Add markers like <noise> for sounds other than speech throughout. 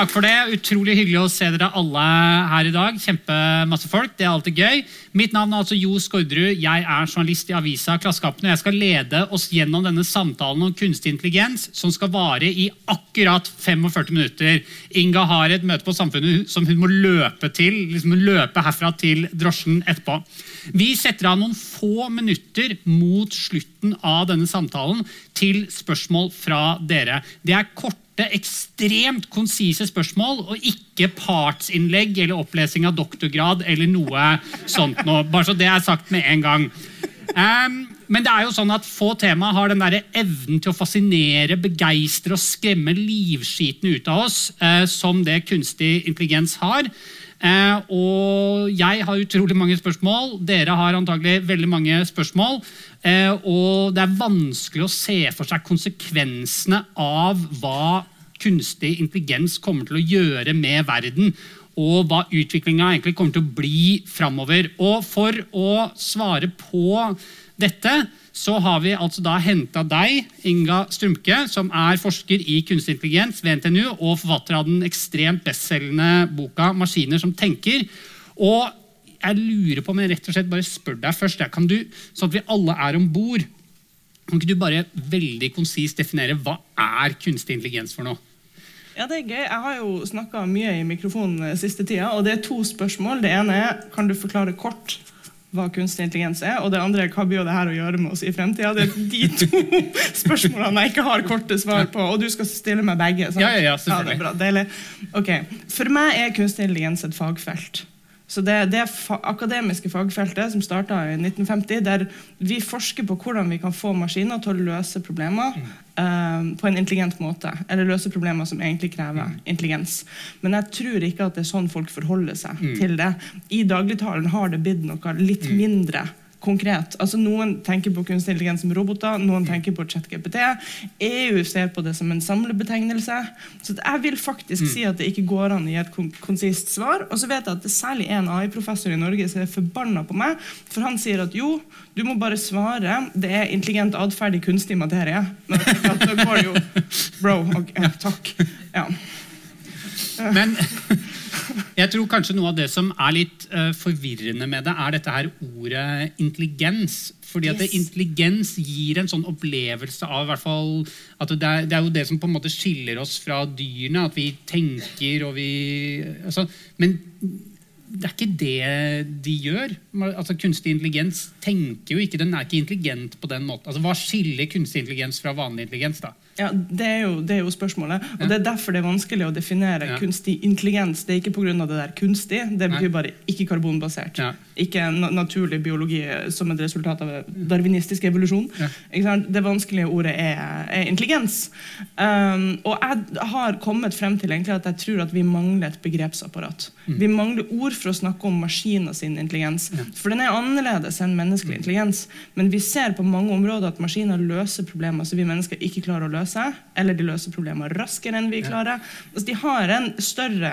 Takk for det. Utrolig hyggelig å se dere alle her i dag. Kjempemasse folk. Det er alltid gøy. Mitt navn er altså Jo Skårderud. Jeg er journalist i avisa Klassekampen. og Jeg skal lede oss gjennom denne samtalen om kunstig intelligens, som skal vare i akkurat 45 minutter. Inga har et møte på Samfunnet som hun må løpe til. liksom løpe herfra til drosjen etterpå. Vi setter av noen få minutter mot slutten av denne samtalen til spørsmål fra dere. Det er korte, ekstremt konsise spørsmål, og ikke partsinnlegg eller opplesing av doktorgrad eller noe sånt noe. Bare så det er sagt med en gang. Um, men det er jo sånn at få tema har den der evnen til å fascinere, begeistre og skremme livskiten ut av oss uh, som det kunstig intelligens har. Uh, og jeg har utrolig mange spørsmål. Dere har antagelig veldig mange spørsmål. Uh, og det er vanskelig å se for seg konsekvensene av hva kunstig intelligens kommer til å gjøre med verden. Og hva utviklinga egentlig kommer til å bli framover. Og for å svare på dette så har vi altså da henta deg, Inga Strumke, som er forsker i kunstig intelligens ved NTNU og forfatter av den ekstremt bestselgende boka 'Maskiner som tenker'. Og jeg lurer på, men rett og slett bare spør deg først, kan du, sånn at vi alle er om bord, kan ikke du bare veldig konsist definere hva er kunstig intelligens for noe? Ja, det er gøy. Jeg har jo snakka mye i mikrofonen siste tida, og det er to spørsmål. Det ene er kan du forklare kort hva kunstig intelligens er, og det andre er hva blir det her å gjøre med oss i fremtida. Det er de to <laughs> spørsmålene jeg ikke har korte svar på, og du skal stille meg begge. Sant? Ja, ja, ja, selvfølgelig. Ja, det er bra. Deilig. Ok, For meg er kunstig intelligens et fagfelt. Så Det, det fa akademiske fagfeltet som starta i 1950, der vi forsker på hvordan vi kan få maskiner til å løse problemer mm. uh, på en intelligent måte. Eller løse problemer som egentlig krever mm. intelligens. Men jeg tror ikke at det er sånn folk forholder seg mm. til det. I dagligtalen har det blitt noe litt mm. mindre konkret. Altså Noen tenker på kunstig intelligens som roboter, noen tenker på ChatGPT. EU ser på det som en samlebetegnelse. Så jeg vil faktisk mm. si at det ikke går an å gi et konsist svar. Og så vet jeg at det er særlig en AI-professor i Norge som er forbanna på meg, for han sier at jo, du må bare svare. Det er intelligent atferd i kunstig materie. Da går det jo <laughs> Bro, okay, takk. Ja. Men <laughs> jeg tror kanskje noe av det som er litt uh, forvirrende med det, er dette her ordet intelligens. Fordi at yes. Intelligens gir en sånn opplevelse av hvert fall, at det er, det er, jo det som på en måte skiller oss fra dyrene. At vi tenker og vi altså, Men det er ikke det de gjør. Altså Kunstig intelligens tenker jo ikke, den er ikke intelligent på den måten. Altså Hva skiller kunstig intelligens fra vanlig intelligens? da? Ja, det er, jo, det er jo spørsmålet. Og Det er derfor det er vanskelig å definere ja. kunstig intelligens. Det er ikke pga. det der kunstig, det betyr bare ikke karbonbasert. Ja. Ikke na naturlig biologi som et resultat av darwinistisk evolusjon. Ja. Det vanskelige ordet er, er intelligens. Um, og jeg har kommet frem til egentlig at jeg tror at vi mangler et begrepsapparat. Mm. Vi mangler ord for å snakke om maskiner sin intelligens. For den er annerledes enn menneskelig mm. intelligens. Men vi ser på mange områder at maskiner løser problemer som vi mennesker ikke klarer å løse seg, eller de løser problemer raskere enn vi klarer. Altså, de har en større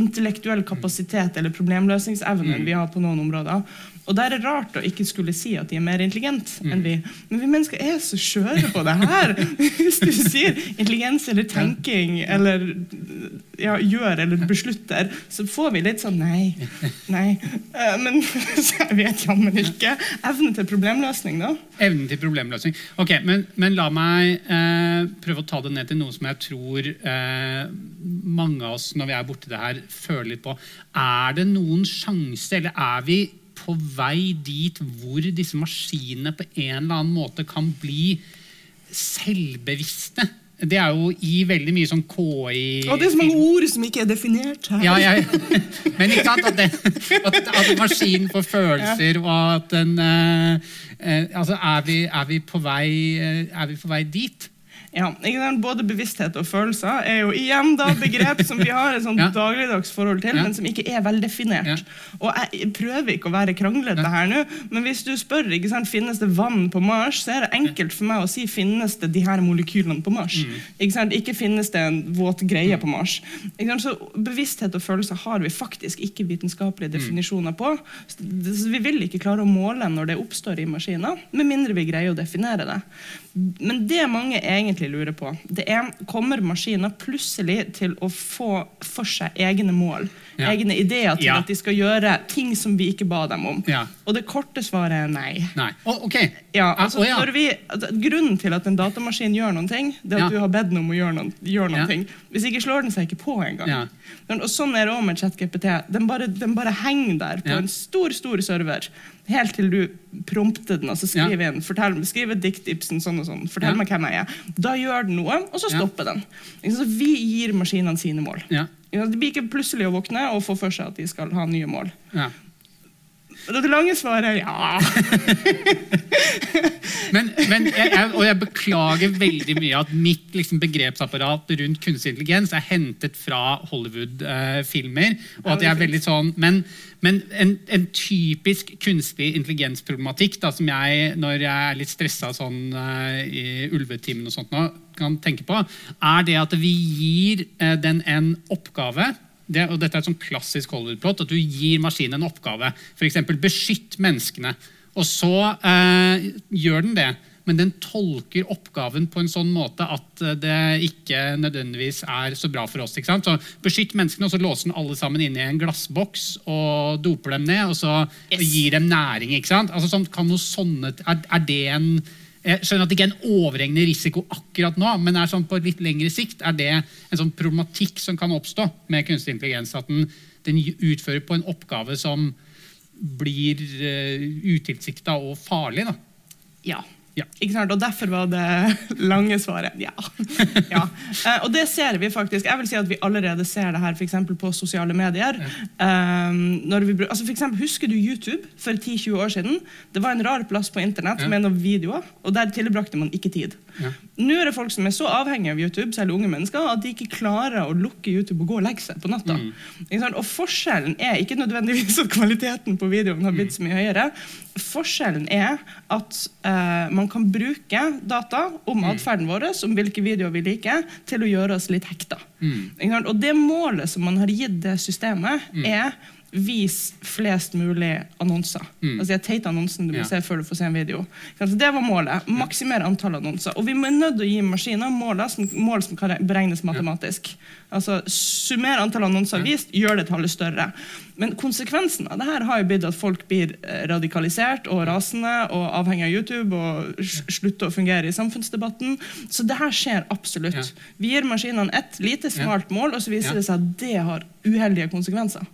intellektuell kapasitet eller problemløsningsevne enn mm. vi har på noen områder. Og der er det rart å ikke skulle si at de er mer intelligente enn vi. Men vi mennesker er så skjøre på det her. <laughs> Hvis du sier intelligens eller tenking eller ja, gjør eller beslutter, så får vi litt sånn nei. nei. Eh, men <laughs> jeg vet jammen ikke. Evne til problemløsning, da? Evnen til problemløsning. Ok, Men, men la meg eh, prøve å ta det ned til noe som jeg tror eh, mange av oss når vi er borti det her, føler litt på. Er det noen sjanse, eller er vi på vei dit hvor disse maskinene på en eller annen måte kan bli selvbevisste. Det er jo i veldig mye sånn KI Og det er så mange ord som ikke er definert her. Ja, ja. <laughs> Men ikke sant at, det, at, at maskinen får følelser, og at den uh, uh, altså er vi, er, vi vei, uh, er vi, på vei, dit? Ja, Både bevissthet og følelser er jo igjen da begrep som vi har et sånt <laughs> ja. dagligdags forhold til, ja. men som ikke er veldefinert. Ja. Og jeg prøver ikke å være kranglete her nå, men hvis du spør ikke sant, finnes det vann på Mars, så er det enkelt for meg å si finnes det de her molekylene på Mars. Mm. Ikke, sant? ikke finnes det en våt greie på Mars. Så bevissthet og følelser har vi faktisk ikke vitenskapelige mm. definisjoner på. Så vi vil ikke klare å måle når det oppstår i maskiner, med mindre vi greier å definere det. Men det mange egentlig lurer på, det er kommer maskiner plutselig til å få for seg egne mål. Ja. Egne ideer til ja. at de skal gjøre ting som vi ikke ba dem om. Ja. Og det korte svaret er nei. nei. Oh, okay. altså, oh, vi, altså, grunnen til at en datamaskin gjør noen ting, det er at du har bedt den om å gjøre noen, gjør noen ting. Hvis ikke slår den seg ikke på engang. Og sånn er det òg med ChatGPT. Den bare, den bare henger der på en stor, stor server helt til du prompter den. altså Skriv inn, fortell, skriv et dikt, Ibsen, sånn og sånn. Fortell ja. meg hvem jeg er. Da gjør den noe, og så stopper ja. den. Så vi gir maskinene sine mål. Ja. De blir ikke plutselig å våkne og få for seg at de skal ha nye mål. Ja. Det lange svaret er ja. <laughs> men, men jeg, jeg, og jeg beklager veldig mye at mitt liksom, begrepsapparat rundt kunstig intelligens er hentet fra Hollywood-filmer. Uh, og at jeg er veldig sånn, Men, men en, en, typisk kunstig intelligens-problematikk som jeg, når jeg er litt stressa sånn, uh, i ulvetimen og sånt nå, kan tenke på, er det at vi gir uh, den en oppgave det, og dette er et sånn klassisk Hollywood-plott, at du gir maskinen en oppgave. F.eks. beskytt menneskene. Og så eh, gjør den det, men den tolker oppgaven på en sånn måte at eh, det ikke nødvendigvis er så bra for oss. Så Beskytt menneskene, og så låser den alle sammen inn i en glassboks og doper dem ned. Og så yes. gir dem næring. Altså, sånn, kan noe sånne, er, er det en jeg skjønner at det ikke er en overhengende risiko akkurat nå, men sånn på litt lengre sikt er det en sånn problematikk som kan oppstå med kunstig intelligens. At den, den utfører på en oppgave som blir uh, utilsikta og farlig. Da. Ja. Ja. Og derfor var det <laughs> lange svaret ja. <laughs> ja. Uh, og det ser vi faktisk. Jeg vil si at vi allerede ser det her for på sosiale medier. Um, vi, altså for eksempel, husker du YouTube for 10-20 år siden? Det var en rar plass på internett ja. med noen videoer, og der tilbrakte man ikke tid. Nå er det folk som er så avhengige av YouTube, selv unge mennesker, at de ikke klarer å lukke YouTube og gå og legge seg på natta. Mm. Og forskjellen er ikke nødvendigvis at kvaliteten på videoen har blitt så mye høyere. Forskjellen er at uh, man kan bruke data om mm. atferden vår, om hvilke videoer vi liker, til å gjøre oss litt hekta. Mm. Og det målet som man har gitt det systemet, mm. er vis flest mulig annonser. Mm. Altså de teite annonsene du må ja. se før du får se en video. Det var målet. Maksimere antall annonser. Og vi må nødt til å gi maskiner mål som, mål som kan beregnes matematisk. Altså Summer antall annonser vist, gjør det tallet større. Men konsekvensen av det her har jo blitt at folk blir eh, radikalisert og rasende og avhengig av YouTube og slutter å fungere i samfunnsdebatten. Så det her skjer absolutt. Vi gir maskinene ett lite smart mål, og så viser det seg at det har uheldige konsekvenser.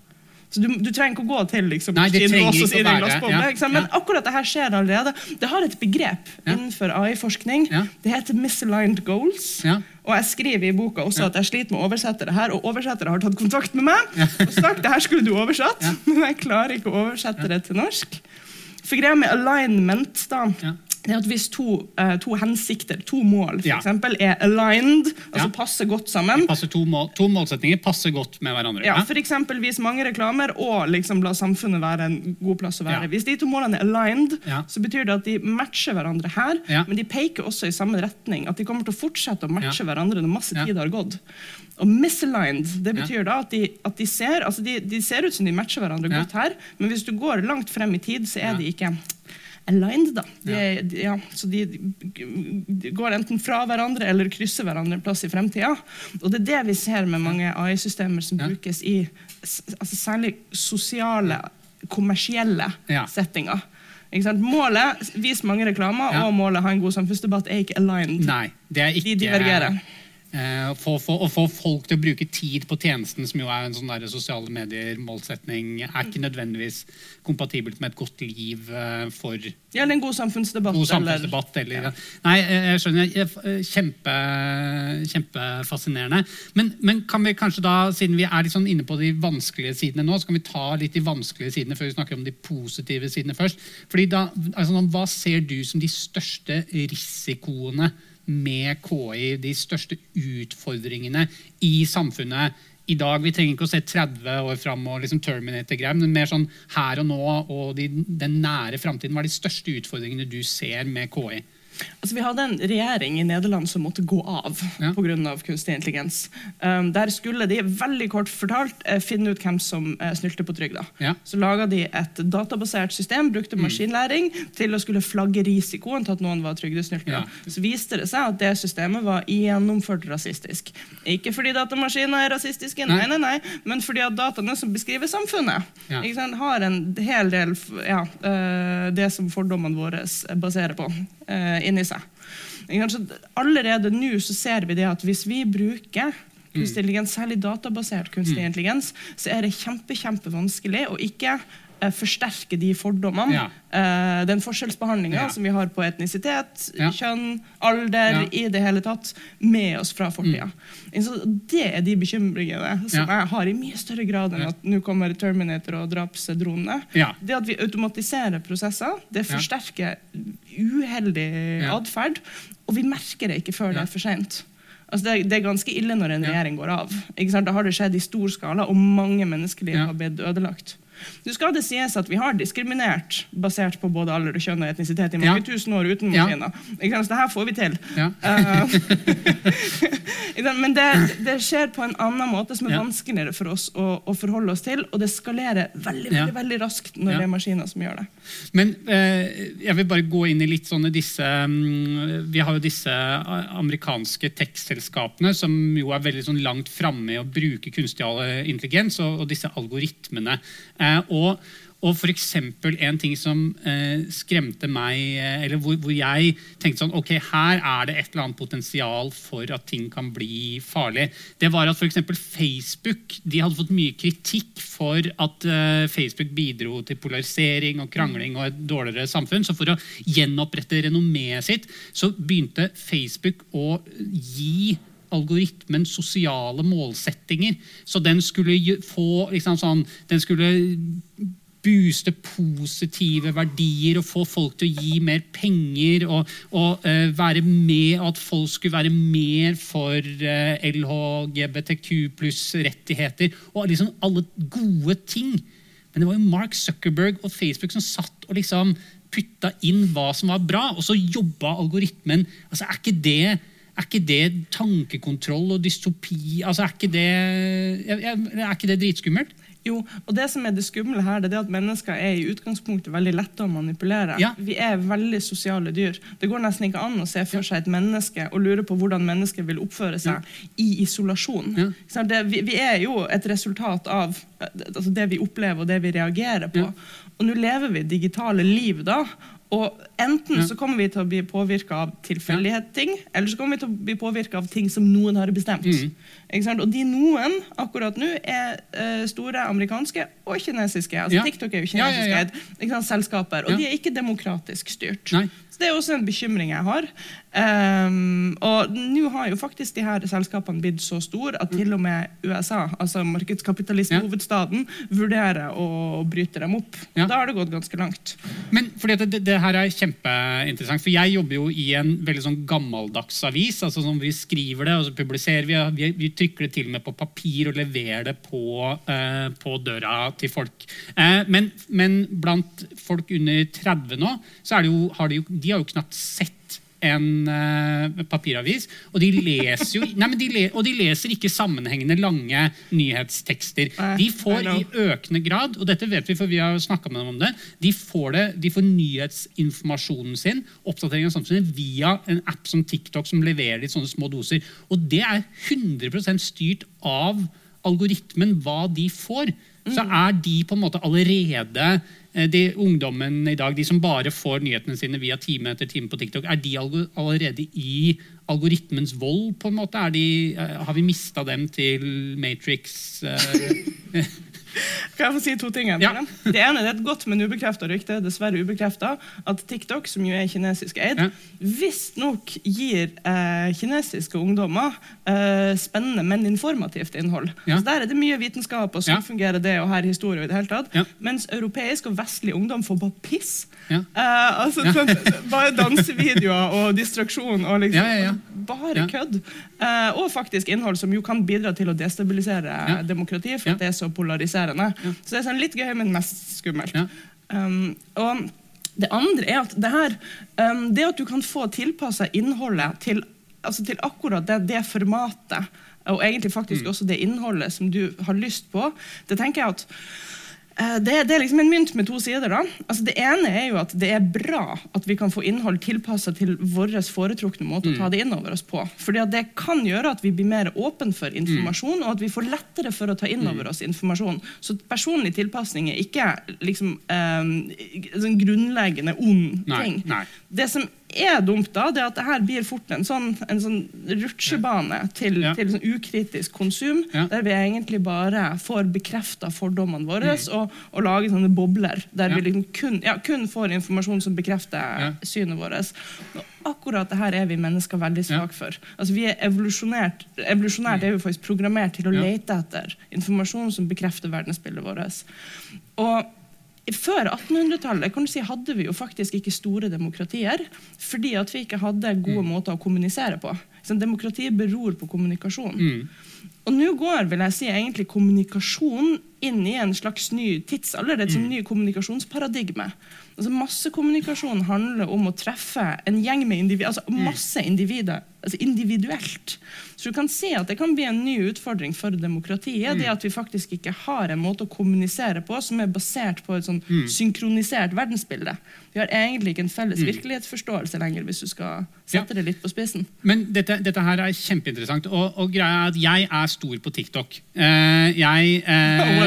Så du, du, trenger ikke å gå til liksom, Nei, det trenger ikke å være ja, Men akkurat det her skjer allerede. Det har et begrep ja. innenfor AI-forskning. Ja. Det heter misaligned goals. Og jeg skriver i boka også at jeg sliter med å oversette det her, og oversettere har tatt kontakt med meg. og sagt det her skulle du oversatt, <laughs> men jeg klarer ikke å oversette det til norsk. For greia med alignment da, det at Hvis to, uh, to hensikter, to mål, for ja. eksempel, er aligned, altså ja. passer godt sammen passer to, mål, to, målsetninger passer godt med hverandre. Ja, for eksempel, Vis mange reklamer og liksom la samfunnet være en god plass å være. Ja. Hvis de to målene er aligned, så betyr det at de matcher hverandre her, men de peker også i samme retning. At de kommer til å fortsette å matche hverandre når masse tid har gått. Og misaligned det betyr da at de, at de ser altså de, de, ser ut som de matcher hverandre godt her, men hvis du går langt frem i tid, så er de ikke aligned. da. De, ja. De, ja, så de, de, går enten fra hverandre eller krysser hverandre en plass i fremtida. Og det er det vi ser med mange AI-systemer som ja. brukes i altså særlig sosiale, kommersielle settinger. Målet vis mange reklamer, og målet ha en god samfunnsdebatt er ikke aligned. Nei, det er ikke... De divergerer. Uh, få, få, å få folk til å bruke tid på tjenesten, som jo er en sånn sosiale medier-målsetning, er ikke nødvendigvis kompatibelt med et godt liv eh, for Ja, eller en god samfunnsdebatt. God samfunnsdebatt eller, ja. Nei, jeg skjønner. Kjempe, kjempefascinerende. Men, men, kan vi kanskje da, siden vi er litt sånn inne på de vanskelige sidene nå, så kan vi ta litt de vanskelige sidene før vi snakker om de positive sidene først. Fordi da, altså, Hva ser du som de største risikoene med KI, de største utfordringene i samfunnet i dag? Vi trenger ikke å se 30 år fram og liksom Terminator-greier, men mer sånn her og nå og de, den nære framtiden. Hva er de største utfordringene du ser med KI? Altså, vi hadde en regjering i Nederland som måtte gå av ja. pga. kunstig intelligens. Um, der skulle de veldig kort fortalt uh, finne ut hvem som uh, snylte på trygda. Ja. Så laga de et databasert system, brukte mm. maskinlæring til å skulle flagge risikoen til at noen var trygdesnyltere. Ja. Så viste det seg at det systemet var gjennomført rasistisk. Ikke fordi datamaskiner er rasistiske, nei, nei, nei, men fordi at dataene som beskriver samfunnet, har en hel del uh, det som fordommene våre baserer på. Uh, inni seg. Allerede nå så ser vi det at hvis vi bruker kunstig intelligens, særlig databasert kunstig mm. intelligens, så er det kjempe, kjempevanskelig å ikke eh, forsterke de fordommene. Ja. Uh, den forskjellsbehandlinga ja. som vi har på etnisitet, ja. kjønn, alder, i det hele tatt, med oss fra fortida. Mm. Det er de bekymringene som jeg har i mye større grad enn at nå kommer Terminator og drapsdronene. Det at vi automatiserer prosesser, det forsterker uheldig ja. atferd. Og vi merker det ikke før det er for seint. Altså det, det, er ganske ille når en regjering går av. Da har det skjedd i stor skala, og mange menneskeliv har blitt ødelagt. Nå skal det sies at Vi har diskriminert basert på både alder og kjønn og etnisitet i mange ja. tusen år uten maskiner. Ja. Det her får vi til. Ja. <laughs> Uh, men det, det, skjer på en annen måte som er vanskeligere for oss å, å forholde oss til, og det skalerer veldig veldig, veldig raskt når det er maskiner som gjør det. Men eh, jeg vil bare gå inn i litt sånne disse um, Vi har jo disse amerikanske tekstselskapene som jo er veldig sånn langt framme i å bruke kunstig intelligens og, og disse algoritmene. Eh, og, og f.eks. en ting som eh, skremte meg, eh, eller hvor, hvor, jeg tenkte sånn Ok, her er det et eller annet potensial for at ting kan bli farlig. Det var at f.eks. Facebook de hadde fått mye kritikk for at eh, Facebook bidro til polarisering og krangling og et dårligere samfunn. Så for å gjenopprette renommeet sitt så begynte Facebook å gi algoritmen sosiale målsettinger. Så den skulle få liksom sånn, Den skulle booste positive verdier og få folk til å gi mer penger og, og uh, være med, at folk skulle være mer for uh, eh, LHGBTQ pluss rettigheter og liksom alle gode ting. Men det var jo Mark Zuckerberg og Facebook som satt og liksom putta inn hva som var bra, og så jobba algoritmen. Altså, Er ikke det er ikke det tankekontroll og dystopi? Altså, er, ikke det, er ikke det dritskummelt? Jo, og det som er det skumle her, det er at mennesker er i utgangspunktet veldig lette å manipulere. Ja. Vi er veldig sosiale dyr. Det går nesten ikke an å se for seg et menneske og lure på hvordan mennesket vil oppføre seg ja. i isolasjon. Ja. Det, vi, vi, er jo et resultat av altså det vi opplever og det vi reagerer på. Og nå lever vi digitale liv da, og Enten så kommer vi til å bli påvirka av tilfeldighetsting, eller så kommer vi til å bli påvirka av ting som noen har bestemt. Mm. Og de noen akkurat nå er uh, store amerikanske og kinesiske. altså ja. TikTok er jo kinesiske ja, selskaper, og de er ikke demokratisk styrt. Nei. Så Det er også en bekymring jeg har. Um, og nå har jo faktisk de her selskapene blitt så store at til og med USA, altså markedskapitalisthovedstaden, ja. vurderer å bryte dem opp. Da har det gått ganske langt. Men fordi det, det, det, her er kjempeinteressant, for jeg jobber jo i en veldig sånn gammeldags avis. altså sånn Vi skriver det, og så publiserer vi, vi, vi trykker det til og med på papir og leverer det på, eh, på døra til folk. Eh, men, men, blant folk under 30 nå, så jo, har de, jo, de har jo knapt sett en uh, papiravis. Og de leser jo nei, de le, og de leser ikke sammenhengende lange nyhetstekster. De får i økende grad, og dette vet vi for vi har snakka med dem om det, de får, det, de får nyhetsinformasjonen sin oppdatering av samfunnet, via en app som TikTok som leverer de sånne små doser. Og det er 100% styrt av algoritmen hva de får. Så mm. er de på en måte allerede de ungdommen i dag, de som bare får nyhetene sine via time etter time på TikTok, er de allerede i algoritmens vold? på en måte? De, eh, har vi mista dem til Matrix? <laughs> Kan jeg få si to ting? Ja. Det ene det er et godt, men ubekrefta rykte, dessverre ubekrefta, at TikTok, som jo er kinesisk eid, ja. visstnok gir eh, kinesiske ungdommer eh, spennende, men informativt innhold. Ja. Så Der er det mye vitenskap, og sånn fungerer det, og her historie i det hele tatt. Mens europeisk og vestlig ungdom får bare piss. Eh, altså, sånn, bare dansevideoer og distraksjon og liksom bare kødd. Eh, og faktisk innhold som jo kan bidra til å destabilisere demokratiet, for at det er så polariserende. Så det er sånn litt gøy, men mest skummelt. Um, og det andre er at det, her, um, det at du kan få tilpassa innholdet til, altså til akkurat det, det, formatet, og egentlig faktisk mm. også det innholdet som du har lyst på, det tenker jeg at det, det, er liksom en mynt med to sider. da. Altså det ene er jo at det er bra at vi kan få innhold tilpassa til vår foretrukne måte å ta mm. det inn over oss på. Fordi Det kan gjøre at vi blir mer åpne for informasjon, mm. og at vi får lettere for å ta inn over mm. oss informasjon. Så personlig tilpasning er ikke liksom um, en grunnleggende ond ting. Nei, nei. Det som er dumt, da, det er at det her blir fort en sånn, en sånn rutsjebane til, ja. til sånn ukritisk konsum, ja. der vi egentlig bare får bekrefta fordommene våre mm. og, og, lager sånne bobler der ja. vi liksom kun, kun, får informasjon som bekrefter synet vårt. Akkurat det her er vi mennesker veldig svake for. Altså, vi er evolusjonært, evolusjonært er vi faktisk programmert til å lete etter informasjon som bekrefter verdensbildet vårt. Og før 1800-tallet si, hadde vi jo faktisk ikke store demokratier fordi at vi ikke hadde gode mm. måter å kommunisere på. Så demokratiet beror på kommunikasjon. Mm. Og nå går vil jeg si, egentlig kommunikasjon inn i en slags ny tidsalder. Et mm. ny kommunikasjonsparadigme. Altså Massekommunikasjon handler om å treffe en gjeng med individ, altså mm. masse individer altså individuelt. Så du kan se at det kan bli en ny utfordring for demokratiet. Mm. det At vi faktisk ikke har en måte å kommunisere på som er basert på et sånn mm. synkronisert verdensbilde. Vi har egentlig ikke en felles mm. virkelighetsforståelse lenger, hvis du skal sette ja. det litt på spissen. Men dette, dette her er kjempeinteressant. Og, og, greia er at jeg er stor på TikTok. Uh, jeg <laughs> uh...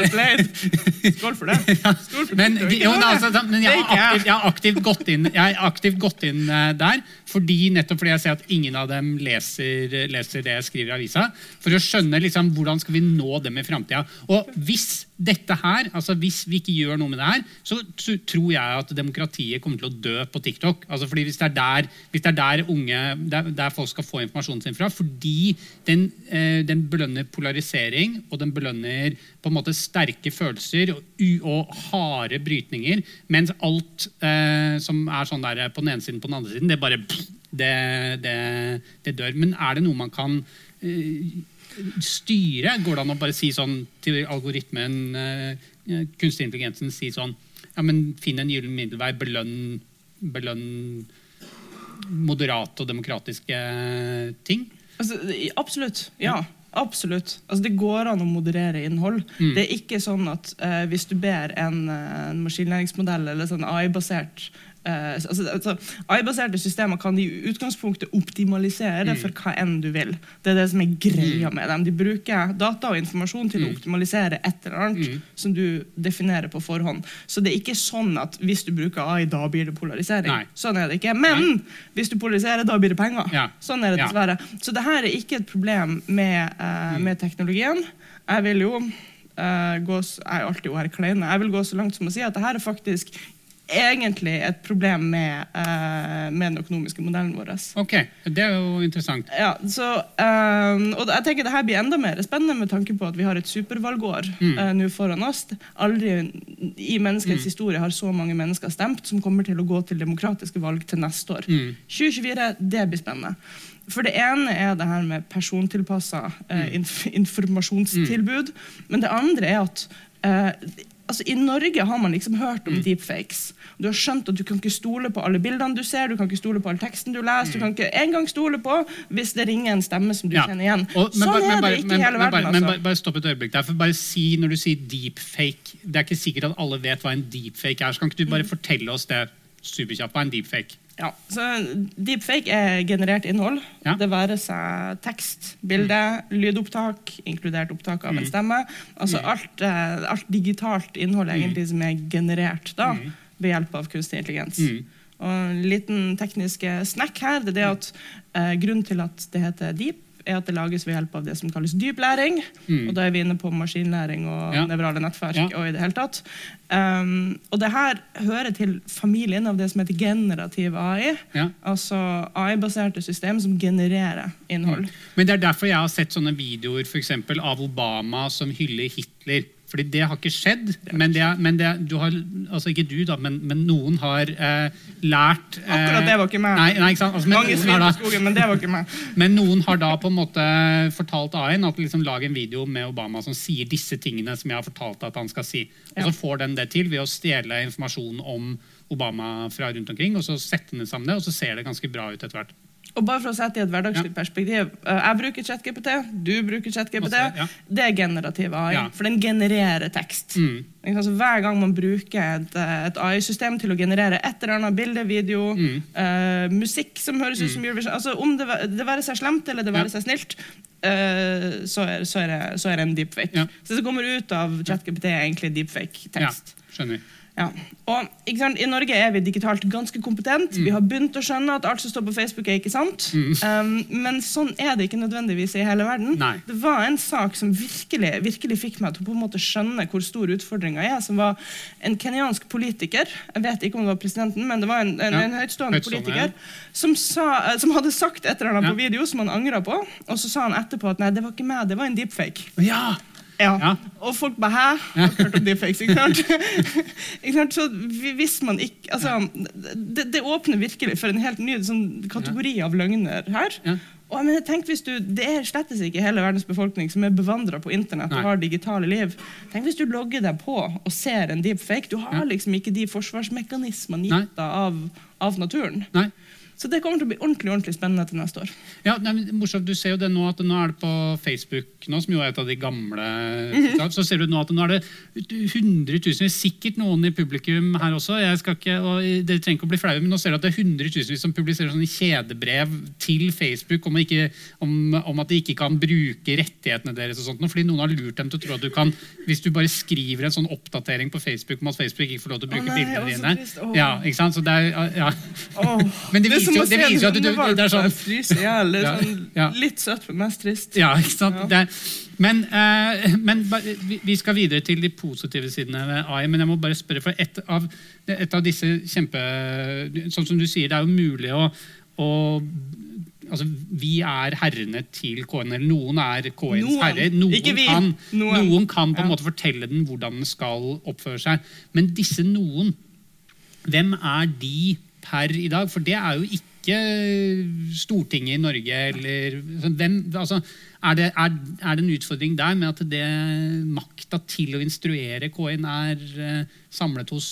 Skål for det. <laughs> Skål for men, jo, altså, men jeg, har aktivt, jeg, har aktivt, gått inn, jeg aktivt gått inn uh, der fordi, nettopp fordi jeg ser at ingen av dem leser, leser det jeg skriver i avisa. For å skjønne liksom, hvordan skal vi nå dem i framtida. Og hvis dette her, altså hvis vi ikke gjør noe med det her, så, tror jeg at demokratiet kommer til å dø på TikTok. Altså fordi Hvis det er der, det er der unge, der, der, folk skal få informasjonen sin fra. Fordi den, eh, den, belønner polarisering, og den belønner på en måte sterke følelser og, og harde brytninger. Mens alt eh, som er sånn der på den ene siden på den andre siden, det bare det, det, det dør. Men er det noe man kan eh, styre? Går det an å bare si sånn til algoritmen, uh, kunstig intelligensen, si sånn ja, men Finn en gyllen middelvei, belønn, belønn moderate og demokratiske ting? Altså, absolutt. Ja. Absolutt. Altså, det går an å moderere innhold. Mm. Det er ikke sånn at uh, hvis du ber en, en maskinlæringsmodell eller sånn AI-basert Uh, altså, altså, AI-baserte systemer kan i utgangspunktet optimalisere mm. for hva enn du vil. Det er det som er greia mm. med dem. De bruker data og informasjon til mm. å optimalisere et eller annet mm. som du definerer på forhånd. Så det er ikke sånn at hvis du bruker AI, da blir det polarisering. Nei. Sånn er det ikke. Men Nei. hvis du polariserer, da blir det penger. Ja. Sånn er det dessverre. Ja. Så det her er ikke et problem med, uh, med teknologien. Jeg vil jo Uh, gå, jeg er alltid være klein. Jeg vil gå så langt som å si at det her er faktisk egentlig et problem med, uh, med, den økonomiske modellen vår. Ok, Det er jo interessant. Ja, så, um, og jeg tenker det her blir enda mer spennende med tanke på at vi har et supervalgår mm. uh, nå foran oss. Aldri i menneskets mm. historie har så mange mennesker stemt som kommer til å gå til demokratiske valg til neste år. Mm. 2024, det blir spennende. For det ene er det her med persontilpassa uh, inf informasjonstilbud. Men det andre er at altså, I Norge har man liksom hørt om mm. deepfakes. Du har skjønt at du kan ikke stole på alle bildene du ser, du kan ikke stole på all teksten du leser. Mm. Du kan ikke engang stole på hvis det ringer en stemme som du ja. kjenner igjen. Og, sånn bare, er det ikke i hele verden. Men, altså. men bare, stopp et øyeblikk der. for bare si Når du sier deepfake Det er ikke sikkert at alle vet hva en deepfake er. så Kan ikke du bare mm. fortelle oss det superkjapt? Hva er en deepfake? Ja, så Deepfake er generert innhold. Ja. Det være seg tekst, bilde, mm. lydopptak, inkludert opptak av en mm. stemme. Altså mm. alt, uh, alt, digitalt innhold mm. egentlig som er generert da, mm. ved hjelp av kunstig intelligens. Mm. Og En liten teknisk snack her det er det at uh, grunnen til at det heter deep, er at det lages ved hjelp av det som kalles dyp læring. Mm. Og da er vi inne på maskinlæring og ja. nevrale nettverk. Ja. og i det hele tatt. Um, og det her hører til familien av det som heter generativ AI. Ja. Altså AI-baserte system som genererer innhold. Mm. Men det er derfor jeg har sett sånne videoer for eksempel, av Obama som hyller Hitler. Fordi det har ikke skjedd. Men, det, men det, du har, altså ikke du, da, men, men noen har eh, lært eh, Akkurat det var ikke meg. Nei, nei, ikke altså, Mange svin på skogen, men det var ikke meg. <laughs> Men noen har da på en måte fortalt AI-en at liksom lag en video med Obama som sier disse tingene som jeg har fortalt at han skal si. Og så får den det til ved å stjele informasjon om Obama fra rundt omkring, og så setter den sammen det, og så ser det ganske bra ut etter hvert. Og bare for å sette i et hverdagslig ja. perspektiv eh, Jeg bruker ChatGPT, du bruker ChatGPT. Ja. Det er generativ AI, ja. for den genererer tekst. Mm. Altså, hver gang man bruker et, eh, et AI-system til å generere et eller annet bilde, video, mm. uh, musikk som høres ut som mm. Eurovision altså, Om det, det være seg slemt eller det være seg snilt, uh, så, er, så, er det, så, er, det, en deepfake. Så det som kommer ut av ChatGPT, er egentlig deepfake-tekst. Ja. Skjønner ja. Og sant, I Norge er vi digitalt ganske kompetent. Mm. Vi har begynt å skjønne at alt som står på Facebook, er ikke sant. Mm. Um, men sånn er det ikke nødvendigvis i hele verden. Nei. Det var en sak som virkelig, virkelig fikk meg til å på en måte skjønne hvor stor utfordringa er. Som var en kenyansk politiker, jeg vet ikke om det var presidenten, men det var en, en, ja. en høytstående politiker, som, sa, som, hadde sagt et eller annet ja. på video som han angra på. Og så sa han etterpå at nei, det var ikke meg, det var en deepfake. Ja. Ja. ja. Og folk bare Hæ? Har hørt om deepfakes, ikke sant? Så hvis man ikke altså, det, det, åpner virkelig for en helt ny sånn, kategori av løgner her. Ja. Og jeg mener, tenk hvis du, Det er slettes ikke hele verdens befolkning som er bevandra på internett og har digitale liv. Tenk hvis du logger deg på og ser en deepfake. Du har liksom ikke de forsvarsmekanismene gitt av, av naturen. Nei. Så det kommer til å bli ordentlig ordentlig spennende til neste år. Ja, nei, morsomt, Du ser jo det nå at nå er det på Facebook, nå, som jo er et av de gamle mm -hmm. Så ser du nå at nå er det hundretusenvis, sikkert noen i publikum her også. jeg skal ikke, og Dere trenger ikke å bli flaue, men nå ser du at det er hundretusenvis som publiserer sånne kjedebrev til Facebook om, ikke, om, om, at de ikke kan bruke rettighetene deres. og sånt, Fordi noen har lurt dem til å tro at du kan Hvis du bare skriver en sånn oppdatering på Facebook om at Facebook ikke får lov til å bruke oh, nei, bildene dine ja, ikke sant? Så det er, ja. Oh, <laughs> men det viser jo, det viser jo at du, det er sånn fryser i hjel. Sånn, litt søtt, men mest trist. Ja, ikke sant? Ja. Men, uh, men, vi skal videre til de positive sidene ved AI. Men jeg må bare spørre, for et av, et av disse kjempe Sånn som du sier, det er jo mulig å, å altså, Vi er herrene til KN. Eller noen er KNs herre. Noen kan, noen. noen kan, på en måte fortelle den hvordan den skal oppføre seg. Men disse noen, hvem er de per i dag? For det er jo ikke Stortinget i Norge eller hvem, altså, er, det, er, er, det, en utfordring der med at det makta til å instruere KN er uh, samlet hos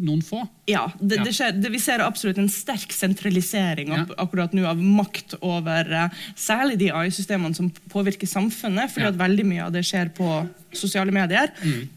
noen få? Ja, det. Det skjer, vi ser absolutt en sterk sentralisering ja. akkurat nå av makt over uh, særlig de AI-systemene som påvirker samfunnet, fordi ja. at veldig mye av det skjer på sosiale medier. Mm.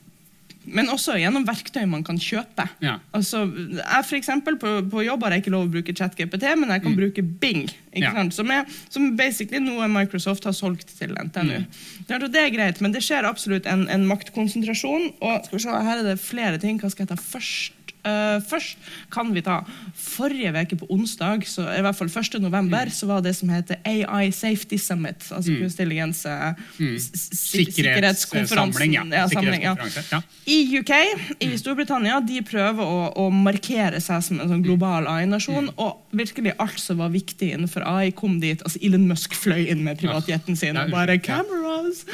Men også gjennom verktøy man kan kjøpe. Ja. Altså, jeg for eksempel, på, på, jobb har jeg ikke lov å bruke ChatGPT, men jeg kan mm. bruke Bing. Ja. Som, er, som basically noe Microsoft har solgt til NTNU. Mm. Det er greit, men det skjer absolutt en, en maktkonsentrasjon. Og skal vi se, her er det flere ting. Hva skal jeg ta først? Uh, først kan vi ta Forrige uke på onsdag, så i hvert fall 1. november, mm. så var det som heter AI Safety Summit. Altså mm. kunstig intelligens uh, mm. sikkerhetskonferansen. Ja. Ja, ja. I UK, i mm. Storbritannia, de prøver å, å markere seg som en sånn global AI-nasjon. Mm. Og virkelig alt som var viktig innenfor AI, kom dit. altså Elon Musk fløy inn med privatjeten sin og bare cameras!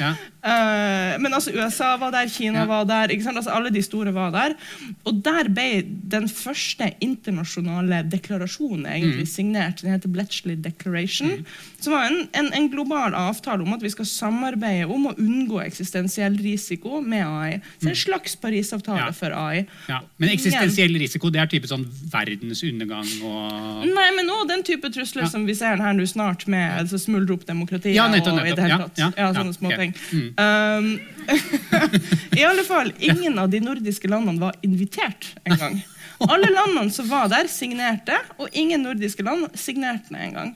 Uh, men altså USA var der, Kina var der, altså alle de store var der. Og der ble den første internasjonale deklarasjonen egentlig mm. signert. Den heter Bletchley Declaration. Mm. Som var en, en, en, global avtale om at vi skal samarbeide om å unngå eksistensiell risiko med AI. Så En mm. slags Parisavtale ja. for AI. Ja. Men eksistensiell risiko det er type sånn verdens undergang og Nei, men òg den type trusler ja. som vi ser her nå snart, med altså, smuldre opp demokratiet ja, nettopp, nettopp. og i det hele tatt. Ja, sånne små okay. ting. Mm. Um, <laughs> I alle fall, ingen av de nordiske landene var invitert engang. Alle landene som var der, signerte, og ingen nordiske land signerte den engang.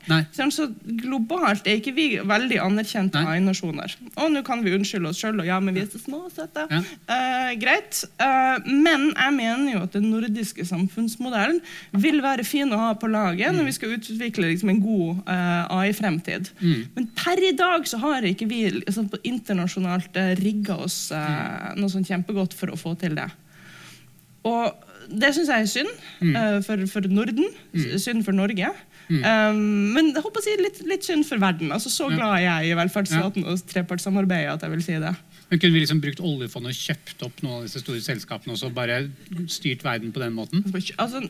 Så globalt er ikke vi veldig anerkjente AI-nasjoner. Og nå kan vi unnskylde oss sjøl, og ja, men vi er så små og søte. Ja. Uh, greit. Uh, men jeg mener jo at den nordiske samfunnsmodellen vil være fin å ha på laget mm. når vi skal utvikle liksom, en god uh, eh, AI-fremtid. Mm. Men per i dag så har ikke vi liksom, internasjonalt uh, rigga oss mm. noe sånn kjempegodt for å få til det. Og det syns jeg er synd mm. uh, for, for, Norden. Mm. Synd for Norge. Mm. Um, men jeg håper å si litt, litt, synd for verden. Altså, så glad er jeg i velferdsstaten ja. og trepartssamarbeidet at jeg vil si det. Men Kunne vi liksom brukt oljefondet og kjøpt opp noen av disse store selskapene og så bare styrt verden på den måten? Altså,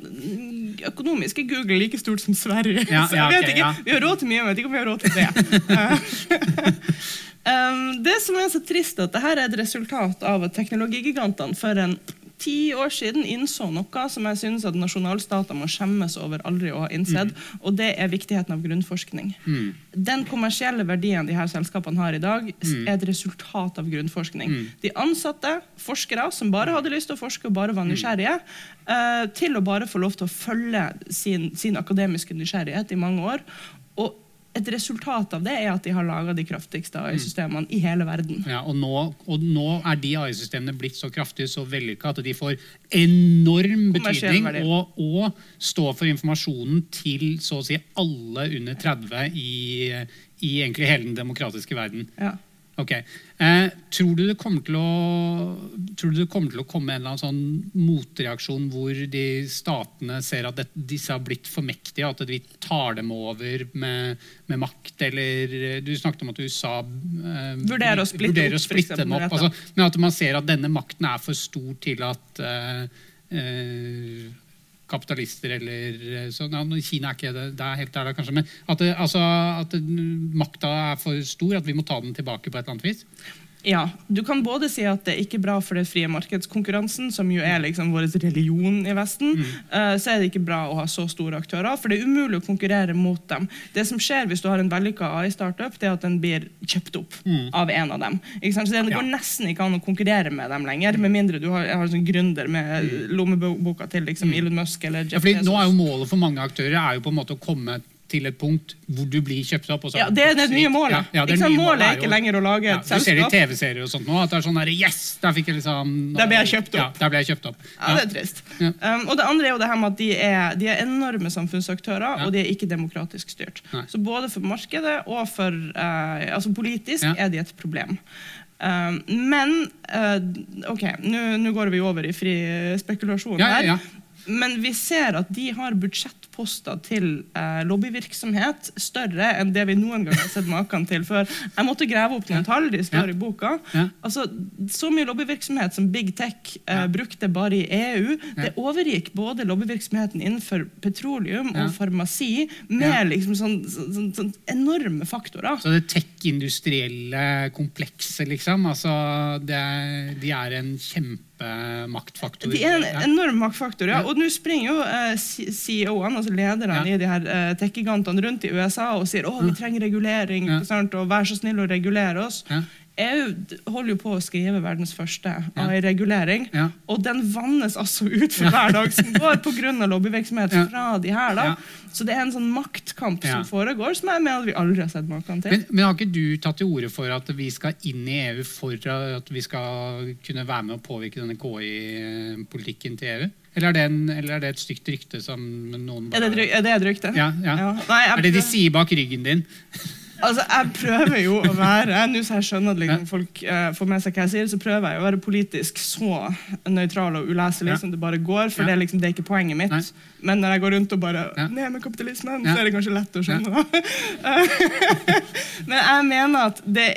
Økonomisk er Google like stort som Sverige. Ja, ja, okay, ikke, Vi har råd til mye, men jeg vet ikke om vi har råd til det. <laughs> <laughs> um, det som er så trist, at dette er et resultat av at teknologigigantene for en ti år siden innså noe som jeg synes at nasjonalstater må skjemmes over aldri å ha innsett, mm. og det er viktigheten av grunnforskning. Mm. Den kommersielle verdien de her selskapene har i dag, mm. er et resultat av grunnforskning. Mm. De ansatte forskere som bare hadde lyst til å forske og bare var mm. nysgjerrige, uh, til å bare få lov til å følge sin, sin akademiske nysgjerrighet i mange år. Og et resultat av det er at de har laga de kraftigste AI-systemene i hele verden. Ja, og nå, og nå er de AI-systemene blitt så kraftige så vellykka at de får enorm betydning og, og står for informasjonen til så å si alle under 30 i, i egentlig hele den demokratiske verden. Ja. Ok. Eh, tror, du det kommer til å, tror du det kommer til å komme en eller annen sånn motreaksjon hvor de statene ser at det, disse har blitt for mektige, at vi tar dem over med, med makt? Eller Du snakket om at USA eh, vurderer å splitte, vurderer å splitte dem opp. Altså, men at man ser at denne makten er for stor til at eh, eh kapitalister eller sånn. så, ja, Kina er ikke det, det er helt der, kanskje. Men at, det, altså, at makta er for stor, at vi må ta den tilbake på et eller annet vis? Ja, Du kan både si at det er ikke bra for den frie markedskonkurransen, som jo er liksom vår religion i Vesten. Mm. Uh, så er det ikke bra å ha så store aktører, for det er umulig å konkurrere mot dem. Det som skjer hvis du har en vellykka AI-startup, det er at den blir kjøpt opp mm. av en av dem. Så Det går ja. nesten ikke an å konkurrere med dem lenger, med mindre du har, har sånn gründer med mm. lommeboka til liksom, mm. Elon Musk eller Jeff ja, Nå er jo Målet for mange aktører er jo på en måte å komme til et punkt hvor du blir kjøpt opp. ja, Det er det nye målet. Ja, ja, det nye målet er ikke lenger å lage et selskap. Du ser i TV-serier og sånt nå, at det er sånn der, yes, Der fikk jeg liksom... Der ble jeg kjøpt opp. Ja, der ble jeg kjøpt opp. Ja, det er trist. Um, og det andre er jo det her med at de er, de er enorme samfunnsaktører, og de er ikke demokratisk styrt. Nei. Så både for markedet og for uh, altså politisk er de et problem. Um, men uh, ok, nå går vi over i fri spekulasjon her. Men vi ser at de har budsjettposter til eh, lobbyvirksomhet større enn det vi noen gang har sett maken til før. Jeg måtte grave opp noen tall. de står i boka. Altså, Så mye lobbyvirksomhet som Big Tech eh, brukte bare i EU, det overgikk både lobbyvirksomheten innenfor petroleum og farmasi med liksom sånn, sånn, sånn, sånn enorme faktorer. Så det tech-industrielle komplekset, liksom, altså, det, de er en kjempe maktfaktor. De er en enorm maktfaktor, ja. Og nå springer jo eh, CEO-ene, altså lederne ja. i de her uh, tech-gigantene rundt i USA og sier å, vi trenger regulering, og vær så snill å regulere oss. Ja. EU holder jo på å skrive verdens første AI-regulering, ja. og den vannes altså ut for hver dag som går pga. lobbyvirksomhet fra de her. da. Så det er en sånn maktkamp som foregår, som jeg mener vi aldri har sett maken til. Men, men, har ikke du tatt til orde for at vi skal inn i EU for at vi skal kunne være med å påvirke denne KI-politikken til EU? Eller er, en, eller er det et stygt rykte som noen bare... Er det, er det et rykte? Ja, ja. ja. Nei, er det de sier bak ryggen din? Altså, Jeg prøver jo å være Nå så jeg skjønner at liksom, folk uh, får med seg hva jeg sier, så prøver jeg å være politisk så nøytral og uleselig ja. som det bare går. For ja. det, liksom, det er ikke poenget mitt. Nei. Men når jeg går rundt og bare ja. Ned med kapitalismen, så er det kanskje lett å skjønne. <laughs> Men jeg mener at det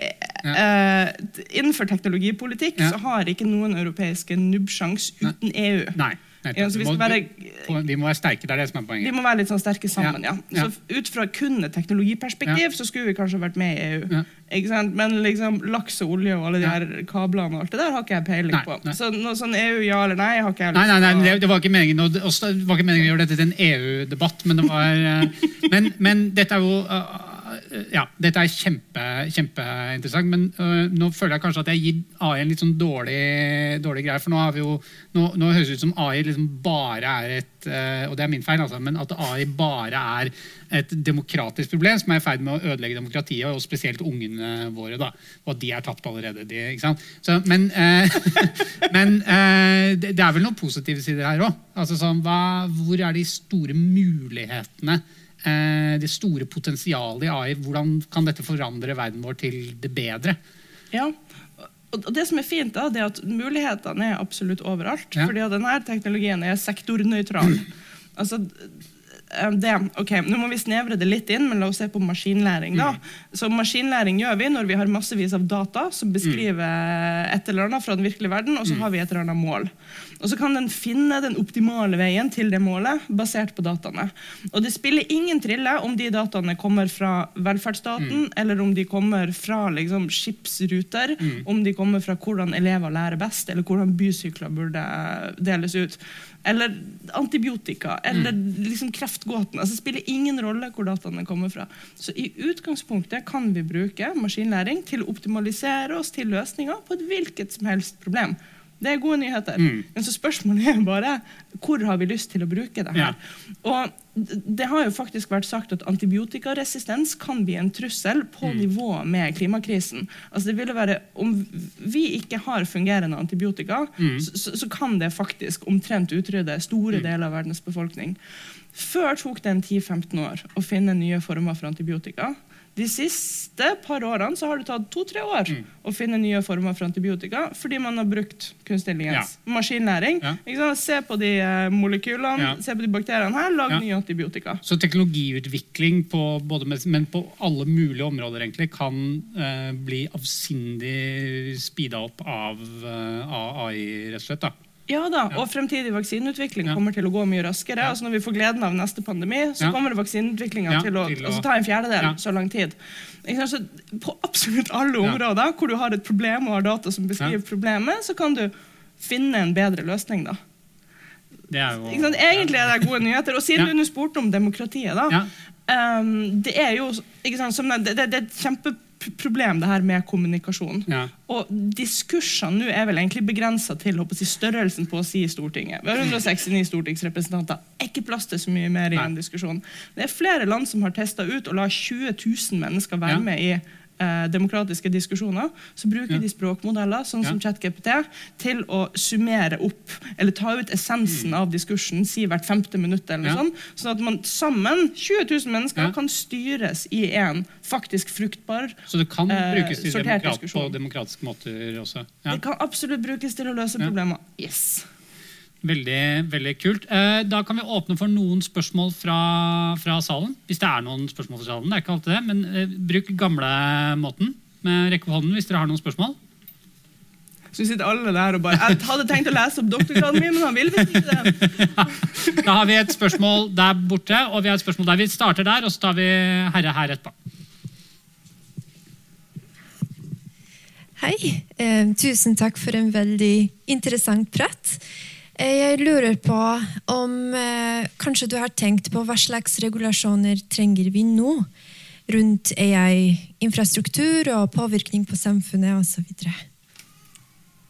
uh, innenfor teknologipolitikk så har ikke noen europeiske nubbsjans uten EU. Nei. Ja, vi, må, være, vi, må være sterke. det er det som er poenget. Vi må være litt sånn sterke sammen, ja. ja. Så Ut fra kun et teknologiperspektiv så skulle vi kanskje vært med i EU. Men liksom laks og olje og alle de her kablene og alt det der har ikke jeg peiling nei, på. Nei. Så noe sånn EU ja eller nei har ikke jeg lyst nei, nei, nei, det, var ikke meningen det var ikke meningen å gjøre dette til en EU-debatt, men, det var, eh, <laughs> men, men dette er jo ja, dette er kjempe, kjempeinteressant, men uh, nå føler jeg kanskje at jeg gir AI en litt sånn dårlig, dårlig greie. For nå, jo, nå, nå høres det ut som AI liksom bare er et uh, Og det er min feil, altså, men at AI bare er et demokratisk problem som er i ferd med å ødelegge demokratiet, og spesielt ungene våre. da, Og at de er tapt allerede. De, ikke sant? Så, men, uh, <laughs> men det, det, er vel noen positive sider her òg. Altså, sånn, hvor er de store mulighetene? Eh, det store potensialet i AI. Hvordan kan dette forandre verden vår til det bedre? Ja, og det som er fint, da, det er at mulighetene er absolutt overalt. Ja. fordi denne teknologien er sektornøytral. <clears throat> altså, Eh, det, ok, Nå må vi snevre det litt inn, men la oss se på maskinlæring. da. Mm. Så Maskinlæring gjør vi når vi har massevis av data som beskriver mm. et eller annet fra den virkelige verden, og så mm. har vi et eller annet mål. Og Så kan den finne den optimale veien til det målet basert på dataene. Og Det spiller ingen trille om de dataene kommer fra velferdsstaten, mm. eller om de kommer fra liksom, skipsruter, mm. om de kommer fra hvordan elever lærer best, eller hvordan bysykler burde deles ut. Eller antibiotika, eller mm. liksom kreftgåten. Altså, det spiller ingen rolle hvor dataene kommer fra. Så i utgangspunktet kan vi bruke maskinlæring til å optimalisere oss til løsninger på et hvilket som helst problem. Det er gode nyheter. Mm. Men så spørsmålet er bare hvor har vi lyst til å bruke det her. Ja. Og det har jo faktisk vært sagt at Antibiotikaresistens kan bli en trussel på mm. nivå med klimakrisen. Altså det ville være, Om vi ikke har fungerende antibiotika, mm. så, så, kan det faktisk omtrent utrydde store mm. deler av verdens befolkning. Før tok det en 10-15 år å finne nye former for antibiotika. De siste par årene så har det tatt to-tre år mm. å finne nye former for antibiotika fordi man har brukt kunstig intelligens. Ja. Maskinlæring. Ja. Se på de eh, molekylene, ja. se på de bakteriene her, lag nye antibiotika. Så teknologiutvikling på, både med, men på alle mulige områder egentlig, kan eh, bli avsindig speeda opp av, uh, av AI, rett og slett? da? Ja da, og fremtidig vaksineutvikling kommer til å gå mye raskere. Altså Når vi får gleden av neste pandemi, så kommer vaksineutviklinga til, å, til å altså, ta en fjerdedel så lang tid. Så på absolutt alle områder hvor du har et problem og har data som beskriver problemet, så kan du finne en bedre løsning. da. Det er jo, Egentlig er det gode nyheter. Og siden du spurte om demokratiet, da. Um, det er jo sant, det, det, det er et kjempe problem, det her med kommunikasjon. Ja. Og diskursene nå er vel egentlig begrensa til håper, størrelsen på å si i Stortinget. Vi har 169 stortingsrepresentanter. Ikke plass til så mye mer i en diskusjon. Det er flere land som har testa ut å la 20 000 mennesker være med i eh, demokratiske diskusjoner, så bruker ja. de språkmodeller sånn som ChatGPT til å summere opp eller ta ut essensen mm. av diskursen si hvert femte minutt. eller ja. sånn, Sånn at man sammen, 20 000 mennesker, ja. kan styres i en faktisk fruktbar Så det kan eh, brukes til demokrat, på demokratiske måter også? Det kan absolutt brukes til å løse problemer. Yes. Veldig veldig kult. Eh, da kan vi åpne for noen spørsmål fra, fra, salen. Hvis det er noen spørsmål fra salen. det er ikke alltid det, Men eh, bruk gamlemåten med rekke på hånden hvis dere har noen spørsmål. Så sitter alle der og bare Jeg hadde tenkt å lese opp doktorgraden min, men han vil visst ikke det. <laughs> da har vi et spørsmål der borte, og vi har et spørsmål der. Vi starter der, og så tar vi herre her etterpå. Hei. Eh, tusen takk for en veldig interessant prat. Eh, jeg lurer på om eh, kanskje du har tenkt på hva slags regulasjoner trenger vi nå rundt AI-infrastruktur og påvirkning på samfunnet osv.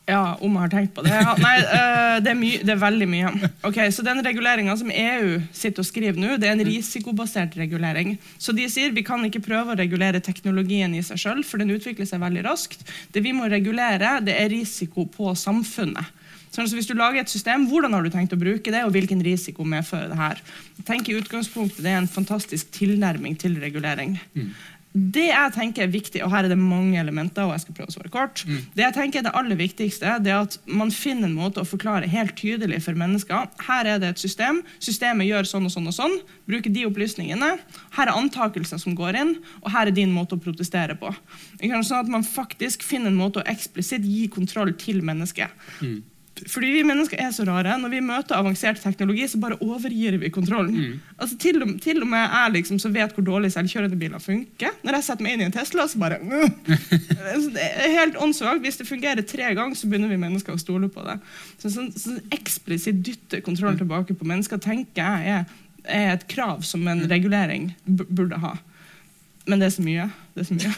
Ja, om jeg har tenkt på det? Ja, nei, uh, det, er det, er veldig mye. Ok, så Den reguleringa som EU sitter og skriver nå, det er en risikobasert regulering. Så De sier vi kan ikke prøve å regulere teknologien i seg sjøl, for den utvikler seg veldig raskt. Det vi må regulere, det er risiko på samfunnet. Så hvis du lager et system, Hvordan har du tenkt å bruke det, og hvilken risiko medfører det her? Tenk i utgangspunktet Det er en fantastisk tilnærming til regulering. Mm. Det jeg tenker er viktig, og her er det mange elementer, og jeg skal prøve å svare kort, mm. det jeg tenker er det aller viktigste, det er at man finner en måte å forklare helt tydelig for mennesker. Her er det et system. Systemet gjør sånn og sånn og sånn. Bruker de opplysningene. Her er antakelser som går inn, og her er din måte å protestere på. Sånn at man faktisk finner en måte å eksplisitt gi kontroll til mennesket. Mm. Fordi vi mennesker er så rare. Når vi møter avansert teknologi, så bare overgir vi kontrollen. Mm. Altså, til, og, til, og, med jeg liksom, som vet hvor dårlig selvkjørende biler funker. Når jeg setter meg inn i en Tesla, så bare <laughs> Det er helt åndssvakt. Hvis det fungerer tre ganger, så begynner vi mennesker å stole på det. Så, sånn, sånn eksplisitt dytte kontrollen mm. tilbake på mennesker tenker jeg er, er et krav som en mm. regulering burde ha. Men det er så mye. Det er så mye.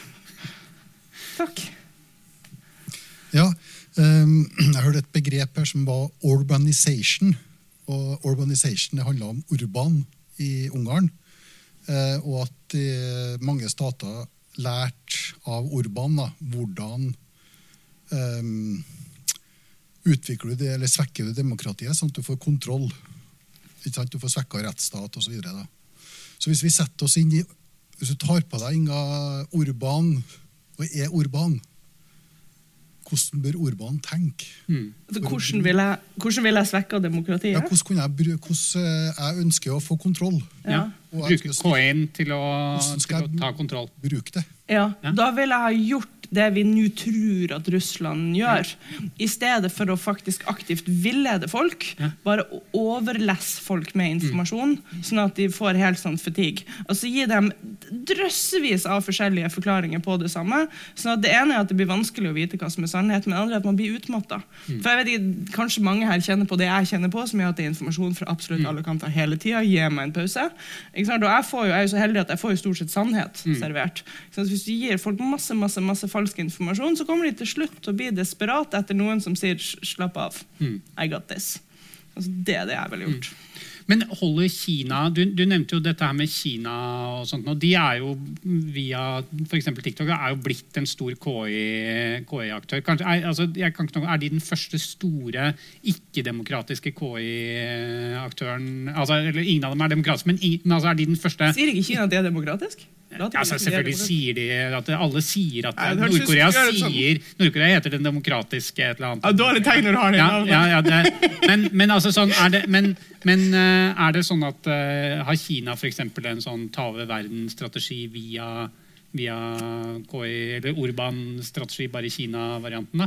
<laughs> Takk. Ja, <clears throat> jeg hørte et begrep her som var urbanization. Og urbanization det handla om urban i Ungarn. Uh, og at uh, mange stater lærte av Urban da, hvordan um, utvikler du det, eller svekker du demokratiet, sånn at du får kontroll. Du får svekka rettsstat osv. Så, videre, så hvis vi setter oss inn i Hvis du tar på deg Inga Urban og er urban, hvordan bør Orban tenke? Mm. Altså, hvordan, vil jeg, hvordan vil jeg svekke demokratiet? Ja, hvordan, jeg, hvordan eh, jeg ønsker å få kontroll. Ja. Bruke K1 til, å, til å ta kontroll. Bruke det. Ja, ja, Da ville jeg ha gjort det vi nå tror at Russland gjør, i stedet for å faktisk aktivt villede folk. Bare overlesse folk med informasjon, mm. sånn at de får helt sånn fatigue. Altså Gi dem drøssevis av forskjellige forklaringer på det samme. sånn at Det ene er at det blir vanskelig å vite hva som er sannhet, men det andre er at man blir utmatta. Mm. For jeg vet ikke, Kanskje mange her kjenner på det jeg kjenner på, som er at det er informasjon fra absolutt mm. alle kanter hele tida. Gi meg en pause. Og jeg, får jo, jeg er jo så heldig at jeg får jo stort sett sannhet servert. Så hvis du gir folk masse masse, masse falsk informasjon, så kommer de til slutt til å bli desperate etter noen som sier slapp av, mm. I got this. Altså, det er det jeg ville gjort. Mm. Men holder Kina du, du, nevnte jo dette her med Kina. og sånt, og De er jo via f.eks. TikTok er jo blitt en stor KI-aktør. KI er, altså, er de den første store ikke-demokratiske KI-aktøren altså, eller Ingen av dem er demokratiske, men, men altså, er de den første Sier ikke Kina at det er demokratisk? Altså, selvfølgelig sier de at alle sier at Nord-Korea sier Nord-Korea heter den demokratiske et eller annet. Ja, Dårlig tegn når du har det. Ja, ja, ja, det men, men, altså, sånn, er det, men, men uh, er det sånn at uh, har Kina f.eks. en sånn ta over verden-strategi via via KI, eller Urban-strategi, bare Kina-varianten?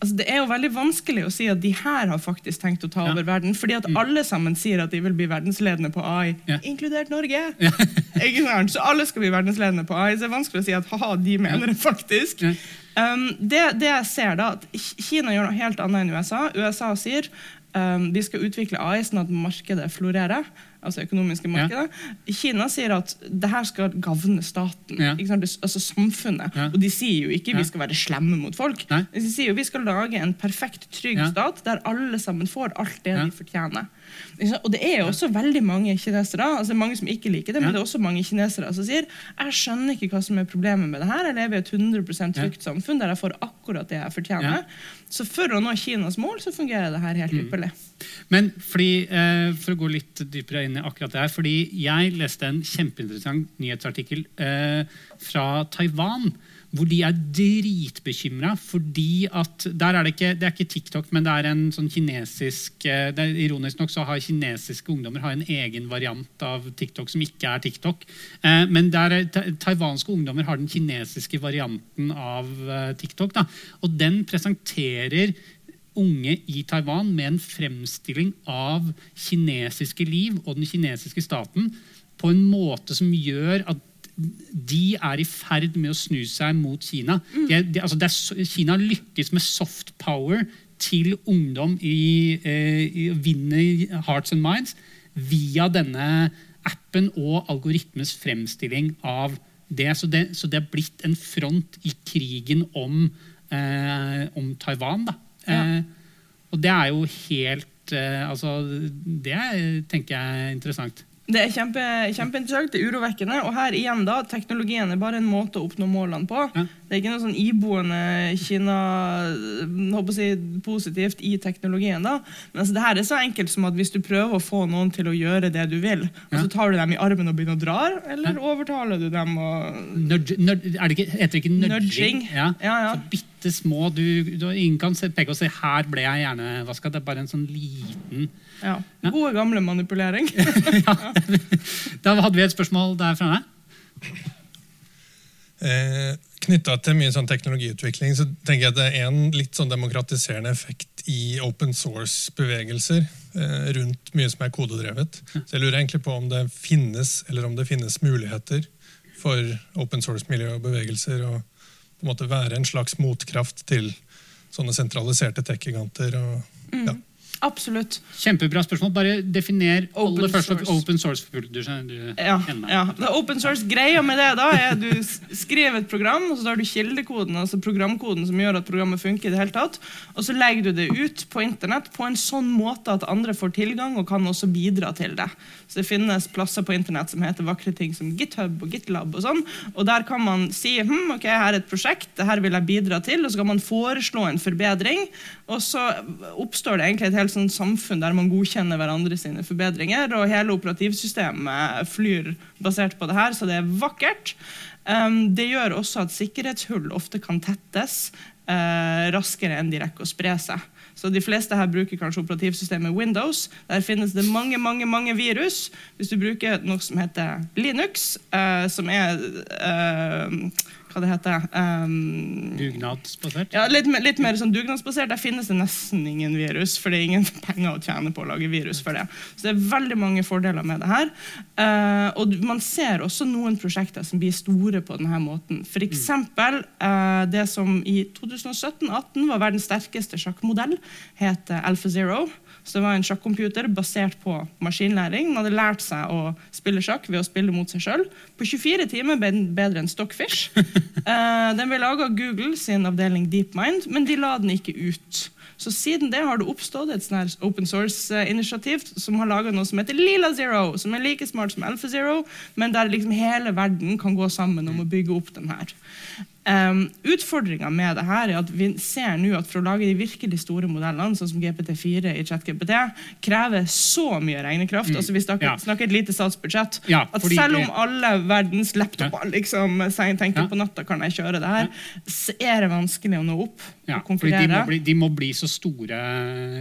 Altså, det er jo veldig vanskelig å si at de her har faktisk tenkt å ta over verden. fordi at mm. alle sammen sier at de vil bli verdensledende på AI, ja. inkludert Norge. Ja. <laughs> så alle skal bli verdensledende på AI. Så det er vanskelig å si at ha de mener det faktisk. Ja. Um, det, det, jeg ser da, at Kina gjør noe helt annet enn USA. USA sier um, de skal utvikle AI sånn at markedet florerer altså økonomiske markedet. Ja. Kina sier at det her skal gagne staten, ja. altså samfunnet. Ja. Og de sier jo ikke vi skal være slemme mot folk. Nei. De sier jo vi skal lage en perfekt, trygg stat der alle sammen får alt det de fortjener. Og det er jo også veldig mange kinesere altså mange som ikke liker det, men det er også mange kinesere som sier jeg skjønner ikke hva som er problemet med det her. Jeg lever i et 100 trygt samfunn der jeg får akkurat det jeg fortjener. Så for å nå Kinas mål så fungerer det her helt mm. ypperlig. Men fordi, eh, For å gå litt dypere inn i akkurat det her, fordi jeg leste en kjempeinteressant nyhetsartikkel eh, fra Taiwan hvor de er dritbekymra fordi at der er det, ikke, det er ikke TikTok, men det er en sånn kinesisk eh, det er Ironisk nok så har kinesiske ungdommer har en egen variant av TikTok som ikke er TikTok. Eh, men der, taiwanske ungdommer har den kinesiske varianten av eh, TikTok. Da. Og den presenterer unge i Taiwan med en fremstilling av kinesiske liv og den kinesiske staten på en måte som gjør at de er i ferd med å snu seg mot Kina. Mm. De, de, altså er, Kina lykkes med soft power til ungdom i, eh, i å vinne hearts and minds via denne appen og algoritmes fremstilling av det. Så det, så det er blitt en front i krigen om, eh, om Taiwan. Ja. Eh, og det er jo helt eh, altså, Det tenker jeg er interessant. Det er kjempe, kjempeinteressant, det er urovekkende. Og her igjen da, teknologien er bare en måte å oppnå målene på. Ja. Det er ikke noe sånn iboende Kina håper å si, positivt i teknologien. da. Men altså, det her er så enkelt som at hvis du prøver å få noen til å gjøre det du vil, ja. og så tar du dem i armen og begynner å dra, eller ja. overtaler du dem og Nudge, nudge, er det ikke, Heter det ikke nudging? nudging. Ja. Ja, ja. Så bitte små du, du, Ingen kan peke og si 'her ble jeg hjernevaska'. Det er bare en sånn liten ja. Gode, gamle manipulering. <laughs> ja. Da hadde vi et spørsmål der framme. Eh, Knytta til mye sånn teknologiutvikling så tenker jeg at det er en litt sånn demokratiserende effekt i open source-bevegelser eh, rundt mye som er kodedrevet. Så jeg lurer egentlig på om det finnes eller om det finnes muligheter for open source-miljø og bevegelser å på en måte være en slags motkraft til sånne sentraliserte tech-giganter. og mm. ja. Absolutt. Kjempebra spørsmål. Bare definer open aller først source. open source. Ja, ja. Det open source Greia med det da er du skriver et program, og så tar du kildekoden, altså programkoden som gjør at programmet funker, i det hele tatt, og så legger du det ut på internett på en sånn måte at andre får tilgang og kan også bidra til det. Så Det finnes plasser på internett som heter vakre ting som GitHub og GitLab. Og sånn, og der kan man si hm, ok, her er et prosjekt, det her vil jeg bidra til, og så kan man foreslå en forbedring. Og så oppstår det egentlig et helt sånn samfunn der man godkjenner hverandre sine forbedringer. Og hele operativsystemet flyr basert på det her, så det er vakkert. Um, det gjør også at sikkerhetshull ofte kan tettes uh, raskere enn de rekker å spre seg. Så De fleste her bruker kanskje operativsystemet Windows. Der finnes det mange mange, mange virus. Hvis du bruker noe som heter Linux, uh, som er uh, hva det heter um, Dugnadsbasert? Ja, litt, litt, mer sånn dugnadsbasert. Der finnes det nesten ingen virus, for det er ingen <laughs> penger å tjene på å lage virus for det. Så det er veldig mange fordeler med det her. Uh, og man ser også noen prosjekter som blir store på denne måten. F.eks. Uh, det som i 2017-18 var verdens sterkeste sjakkmodell, heter AlphaZero. Så det var en sjakkcomputer basert på maskinlæring. Den hadde lært seg å spille sjakk ved å spille mot seg sjøl. På 24 timer ble den bedre enn Stockfish. uh, <laughs> den ble laga av Google sin avdeling DeepMind, men de la den ikke ut. Så siden det har det oppstått et sånn open source-initiativ som har laga noe som heter Lila Zero, som er like smart som Alpha Zero, men der liksom hele verden kan gå sammen om å bygge opp den her. Um, Utfordringa med det her er at vi ser nå at for å lage de virkelig store modellene, sånn som GPT4 i ChatGPT, krever så mye regnekraft. Mm. altså Vi snakker, ja. snakker, et lite statsbudsjett. Ja, at selv om alle verdens laptoper ja. liksom, tenker på natta kan jeg kjøre det her, så er det vanskelig å nå opp. Ja, fordi de må, bli, de må bli så store,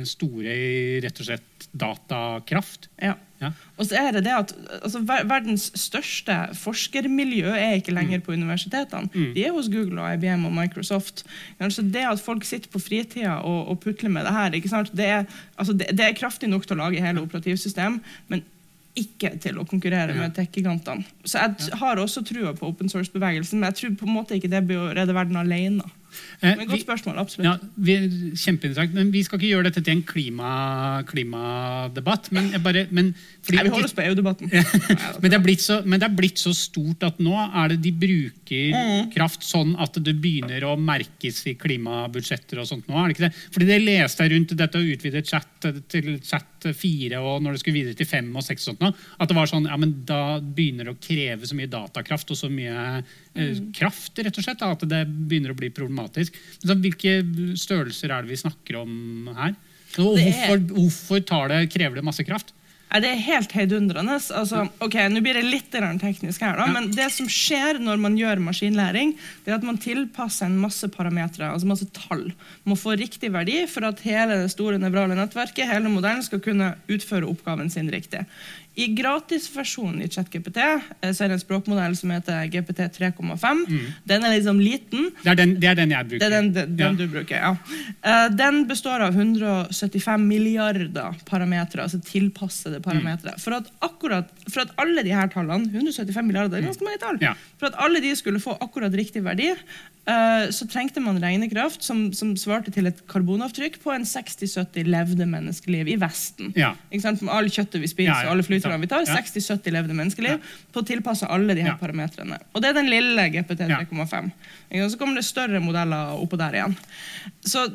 store i rett og slett datakraft. Ja. Ja. Og så er det det at altså, Verdens største forskermiljø er ikke lenger mm. på universitetene. Mm. De er hos Google og IBM og Microsoft. Altså det at folk sitter på fritida og, og putler med det her, det er, altså, det, det, er, kraftig nok til å lage hele operativsystem. men ikke til å konkurrere ja. med tech-gigantene. Så jeg har også trua på open source-bevegelsen, men jeg tror på en måte ikke det blir å redde verden alene. Eh, men godt spørsmål, absolutt. Ja, vi, kjempeinteressant. Men vi skal ikke gjøre dette til en klima, klimadebatt. Men, bare, men fordi, Nei, vi holder oss på EU-debatten. <laughs> men, men, det er blitt så stort at nå er det de bruker mm. kraft sånn at det begynner å merkes i klimabudsjetter og sånt nå, er det ikke det? Fordi det leste jeg rundt dette å utvide chat til chat 4 og når det skulle videre til 5 og 6 og sånt nå, at det var sånn, ja, men da begynner det å kreve så mye datakraft og så mye mm. kraft rett og slett, at det begynner å bli problematisk. Så hvilke størrelser er det vi snakker om her? Og hvorfor, hvorfor det, krever det masse kraft? Ja, det er helt heidundrende. Altså, ok, Nå blir det litt teknisk, her, da, men det som skjer når man gjør maskinlæring, det er at man tilpasser en masse parametere, altså masse tall. Man få riktig verdi for at hele det store nevrale nettverket hele modellen, skal kunne utføre oppgaven sin riktig. I gratisversjonen i ChatGPT eh, så er det en språkmodell som heter GPT 3,5. Mm. Den er liksom liten. Det er den, det er den jeg bruker. Det er den, den, den ja. du bruker, ja. Uh, den består av 175 milliarder parametere, altså tilpassede parametere. Mm. For, at akkurat, for at alle de her tallene 175 milliarder, det er ganske mange tall, ja. for at alle de skulle få akkurat riktig verdi, Eh, så trengte man regnekraft som, som, svarte til et karbonavtrykk på en 60-70 levde menneskeliv i Vesten. Ja. Med all kjøttet vi spiser, ja, ja. alle flyterne vi tar, 60-70 levde menneskeliv på å tilpasse alle de her parametrene. Og det er den lille GPT 3,5. Så kommer det større modeller oppå der igjen. Så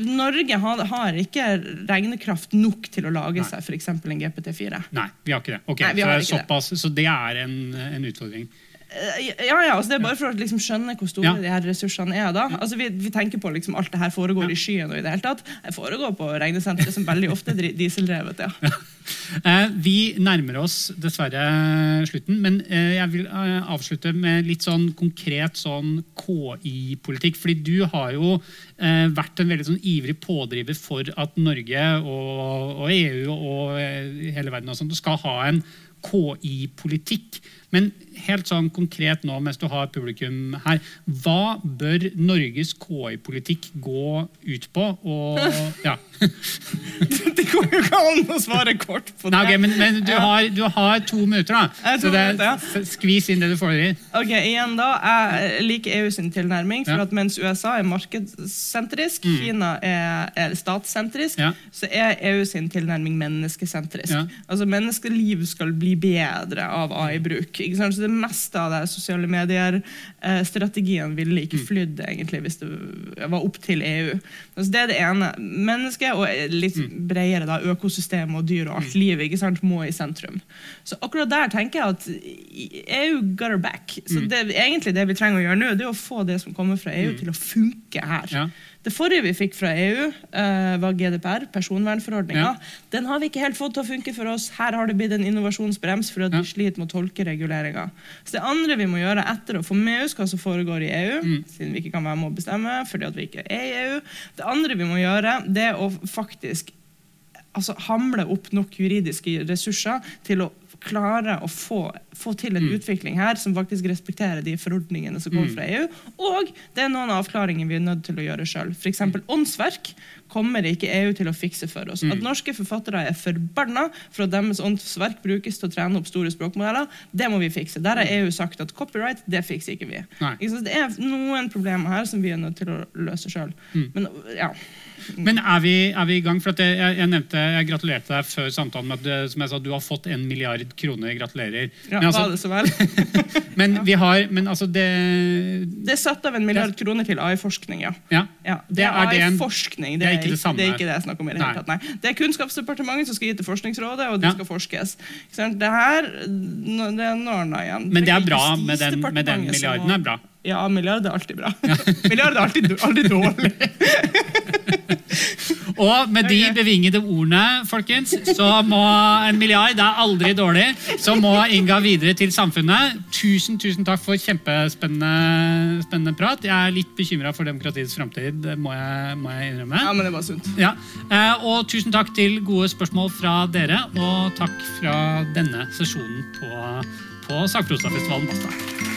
Norge har, har, ikke regnekraft nok til å lage Nei. seg f.eks. en GPT4. Nei, vi har ikke det. Okay, Nei, så, det såpass, så, det er en, en utfordring. Eh, ja, ja, altså Det er bare for å liksom skjønne hvor store ja. de her ressursene er. da. Altså Vi, vi tenker på liksom alt det her foregår ja. i skyen. og i Det hele tatt. Det foregår på regnesenteret, som veldig ofte er dieseldrevet. ja. Eh, vi nærmer oss dessverre slutten, men eh, jeg vil eh, avslutte med litt sånn konkret sånn KI-politikk. fordi du har jo eh, vært en veldig sånn ivrig pådriver for at Norge og, og EU og hele verden og sånt, skal ha en KI-politikk. Men helt sånn konkret nå mens du har publikum her. Hva bør Norges KI-politikk gå ut på? Og, ja. <laughs> det går jo ikke an å svare kort på det. Nei, okay, men, men du, har, du, har, to minutter, da. Så det, ja. skvis inn det du får i. Ok, igjen da, Jeg liker EU sin tilnærming. for ja. at Mens USA er markedssentrisk, mm. Kina er, er statssentrisk, ja. så er EU sin tilnærming menneskesentrisk. Altså Menneskeliv skal bli bedre av AI-bruk. Så Det meste av det sosiale medier-strategien ville ikke mm. flydd egentlig hvis det var opp til EU. Altså, det er det ene. Mennesket og litt mm. bredere da, økosystem og dyr og alt mm. liv ikke sant, må i sentrum. Så akkurat der tenker jeg at EU got her back. Så det, egentlig det vi trenger å gjøre nå, det er å få det som kommer fra EU, til å funke her. Ja. Det forrige vi fikk fra EU, uh, var GDPR, personvernforordninga. Ja. Den har vi ikke helt fått til å funke for oss. Her har det blitt en innovasjonsbrems for at ja. vi sliter med å tolke reguleringa. Så det andre vi må gjøre etter å få med oss hva som foregår i EU, mm. siden vi ikke kan være med å bestemme fordi at vi ikke er i EU, det andre vi må gjøre, det er å faktisk altså, hamle opp nok juridiske ressurser til å klare å få, få til en mm. utvikling her som faktisk respekterer de forordningene som kommer mm. fra EU. Og det er noen avklaringer vi er nødt til å gjøre sjøl. F.eks. Mm. åndsverk kommer ikke EU til å fikse for oss. At norske forfattere er forbanna for at deres åndsverk brukes til å trene opp store språkmodeller, det må vi fikse. Der har EU sagt at copyright, det fikser ikke vi. Ikke det er noen problemer her som vi er nødt til å løse sjøl. Men ja men er vi, er vi, i gang? For jeg, jeg, nevnte, jeg gratulerte deg før samtalen med at du, som jeg sa, du har fått en milliard kroner. Gratulerer. Ja, men, altså, det så vel. <laughs> <laughs> men vi har men altså det Det er satt av en milliard kroner til AI-forskning, ja. ja. ja. Det, er AI-forskning. Det, det, er ikke det samme. Det er ikke det jeg snakker om i det hele tatt. Nei. Det er Kunnskapsdepartementet som skal gi til Forskningsrådet, og det ja. skal forskes. Det her det er Norna igjen. Men det er bra med den, med den milliarden. er bra. Ja, milliard er alltid bra. <laughs> milliard er alltid, alltid dårlig. Og med de bevingede ordene, folkens, så må en milliard det er aldri dårlig. Så må Inga videre til samfunnet. Tusen tusen takk for kjempespennende prat. Jeg er litt bekymra for demokratiets framtid, må, må, jeg innrømme. Ja, men det var sunt. Ja. Eh, og tusen takk til gode spørsmål fra dere, og takk fra denne sesjonen på, på Sakprosafestivalen Basta.